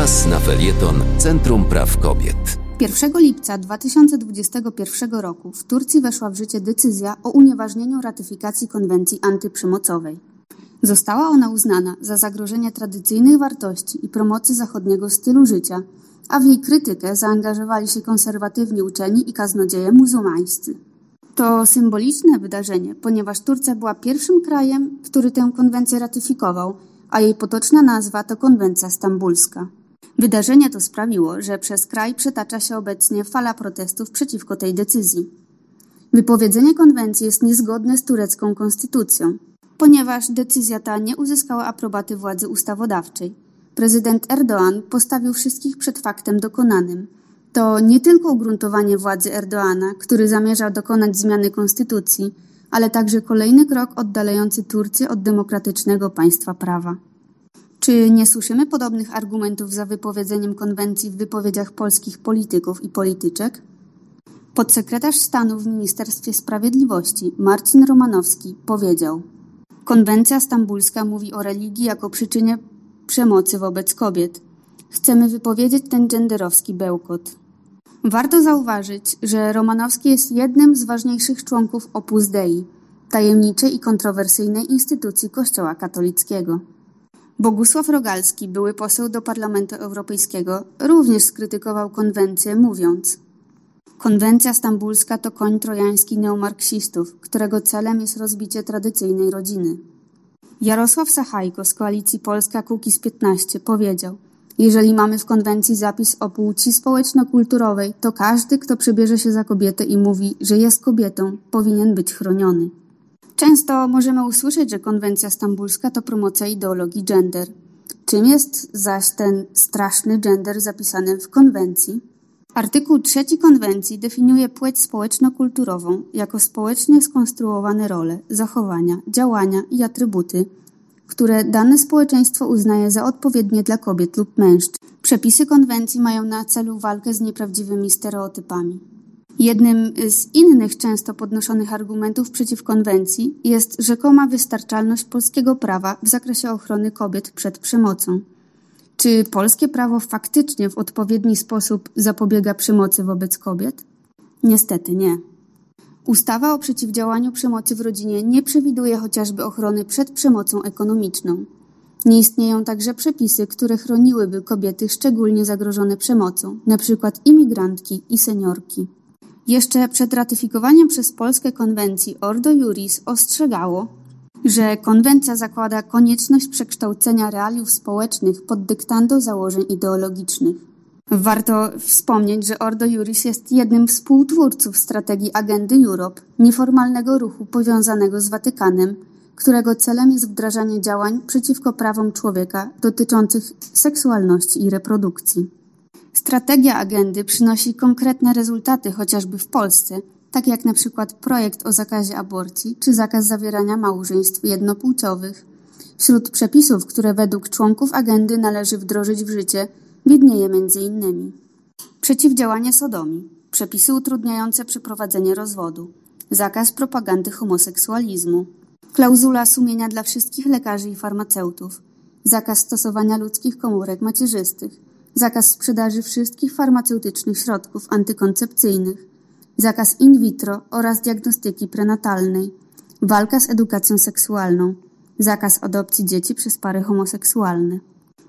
Czas na felieton Centrum Praw Kobiet. 1 lipca 2021 roku w Turcji weszła w życie decyzja o unieważnieniu ratyfikacji konwencji antyprzemocowej. Została ona uznana za zagrożenie tradycyjnych wartości i promocji zachodniego stylu życia, a w jej krytykę zaangażowali się konserwatywni uczeni i kaznodzieje muzułmańscy. To symboliczne wydarzenie, ponieważ Turcja była pierwszym krajem, który tę konwencję ratyfikował, a jej potoczna nazwa to Konwencja Stambulska. Wydarzenie to sprawiło, że przez kraj przetacza się obecnie fala protestów przeciwko tej decyzji. Wypowiedzenie konwencji jest niezgodne z turecką konstytucją, ponieważ decyzja ta nie uzyskała aprobaty władzy ustawodawczej. Prezydent Erdoğan postawił wszystkich przed faktem dokonanym. To nie tylko ugruntowanie władzy Erdoana, który zamierza dokonać zmiany konstytucji, ale także kolejny krok oddalający Turcję od demokratycznego państwa prawa. Czy nie słyszymy podobnych argumentów za wypowiedzeniem konwencji w wypowiedziach polskich polityków i polityczek? Podsekretarz stanu w Ministerstwie Sprawiedliwości Marcin Romanowski powiedział: Konwencja stambulska mówi o religii jako przyczynie przemocy wobec kobiet. Chcemy wypowiedzieć ten genderowski bełkot. Warto zauważyć, że Romanowski jest jednym z ważniejszych członków Opus Dei, tajemniczej i kontrowersyjnej instytucji Kościoła katolickiego. Bogusław Rogalski, były poseł do Parlamentu Europejskiego, również skrytykował konwencję, mówiąc Konwencja stambulska to koń trojański neomarksistów, którego celem jest rozbicie tradycyjnej rodziny. Jarosław Sachajko z Koalicji Polska Kukiz 15 powiedział Jeżeli mamy w konwencji zapis o płci społeczno-kulturowej, to każdy, kto przebierze się za kobietę i mówi, że jest kobietą, powinien być chroniony. Często możemy usłyszeć, że konwencja stambulska to promocja ideologii gender. Czym jest zaś ten straszny gender zapisany w konwencji? Artykuł trzeci konwencji definiuje płeć społeczno-kulturową jako społecznie skonstruowane role, zachowania, działania i atrybuty, które dane społeczeństwo uznaje za odpowiednie dla kobiet lub mężczyzn. Przepisy konwencji mają na celu walkę z nieprawdziwymi stereotypami. Jednym z innych często podnoszonych argumentów przeciw konwencji jest rzekoma wystarczalność polskiego prawa w zakresie ochrony kobiet przed przemocą. Czy polskie prawo faktycznie w odpowiedni sposób zapobiega przemocy wobec kobiet? Niestety nie. Ustawa o przeciwdziałaniu przemocy w rodzinie nie przewiduje chociażby ochrony przed przemocą ekonomiczną. Nie istnieją także przepisy, które chroniłyby kobiety szczególnie zagrożone przemocą, np. imigrantki i seniorki. Jeszcze przed ratyfikowaniem przez Polskę konwencji Ordo Juris ostrzegało, że konwencja zakłada konieczność przekształcenia realiów społecznych pod dyktando założeń ideologicznych. Warto wspomnieć, że Ordo Juris jest jednym z współtwórców strategii Agendy Europe, nieformalnego ruchu powiązanego z Watykanem, którego celem jest wdrażanie działań przeciwko prawom człowieka dotyczących seksualności i reprodukcji. Strategia agendy przynosi konkretne rezultaty chociażby w Polsce, tak jak na przykład projekt o zakazie aborcji czy zakaz zawierania małżeństw jednopłciowych. Wśród przepisów, które według członków agendy należy wdrożyć w życie, widnieje m.in. przeciwdziałanie sodomii, przepisy utrudniające przeprowadzenie rozwodu, zakaz propagandy homoseksualizmu, klauzula sumienia dla wszystkich lekarzy i farmaceutów, zakaz stosowania ludzkich komórek macierzystych, zakaz sprzedaży wszystkich farmaceutycznych środków antykoncepcyjnych, zakaz in vitro oraz diagnostyki prenatalnej, walka z edukacją seksualną, zakaz adopcji dzieci przez pary homoseksualne.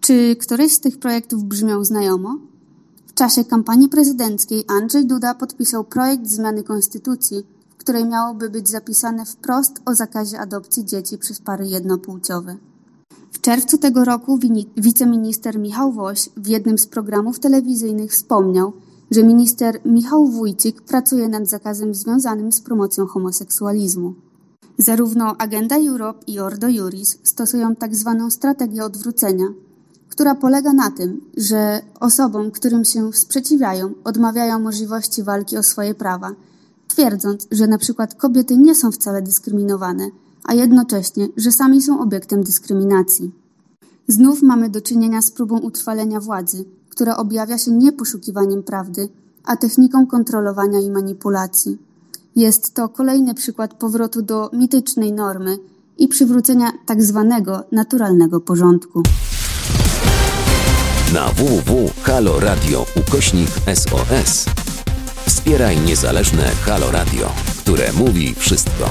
Czy któreś z tych projektów brzmiał znajomo? W czasie kampanii prezydenckiej Andrzej Duda podpisał projekt zmiany konstytucji, w której miałoby być zapisane wprost o zakazie adopcji dzieci przez pary jednopłciowe. W czerwcu tego roku wiceminister Michał Woś w jednym z programów telewizyjnych wspomniał, że minister Michał Wójcik pracuje nad zakazem związanym z promocją homoseksualizmu. Zarówno Agenda Europe i Ordo Juris stosują tak zwaną strategię odwrócenia, która polega na tym, że osobom, którym się sprzeciwiają, odmawiają możliwości walki o swoje prawa, twierdząc, że przykład kobiety nie są wcale dyskryminowane – a jednocześnie, że sami są obiektem dyskryminacji. Znów mamy do czynienia z próbą utrwalenia władzy, która objawia się nie poszukiwaniem prawdy, a techniką kontrolowania i manipulacji. Jest to kolejny przykład powrotu do mitycznej normy i przywrócenia tak zwanego naturalnego porządku. na www.haloradio ukośnik SOS. Wspieraj niezależne Halo Radio, które mówi wszystko.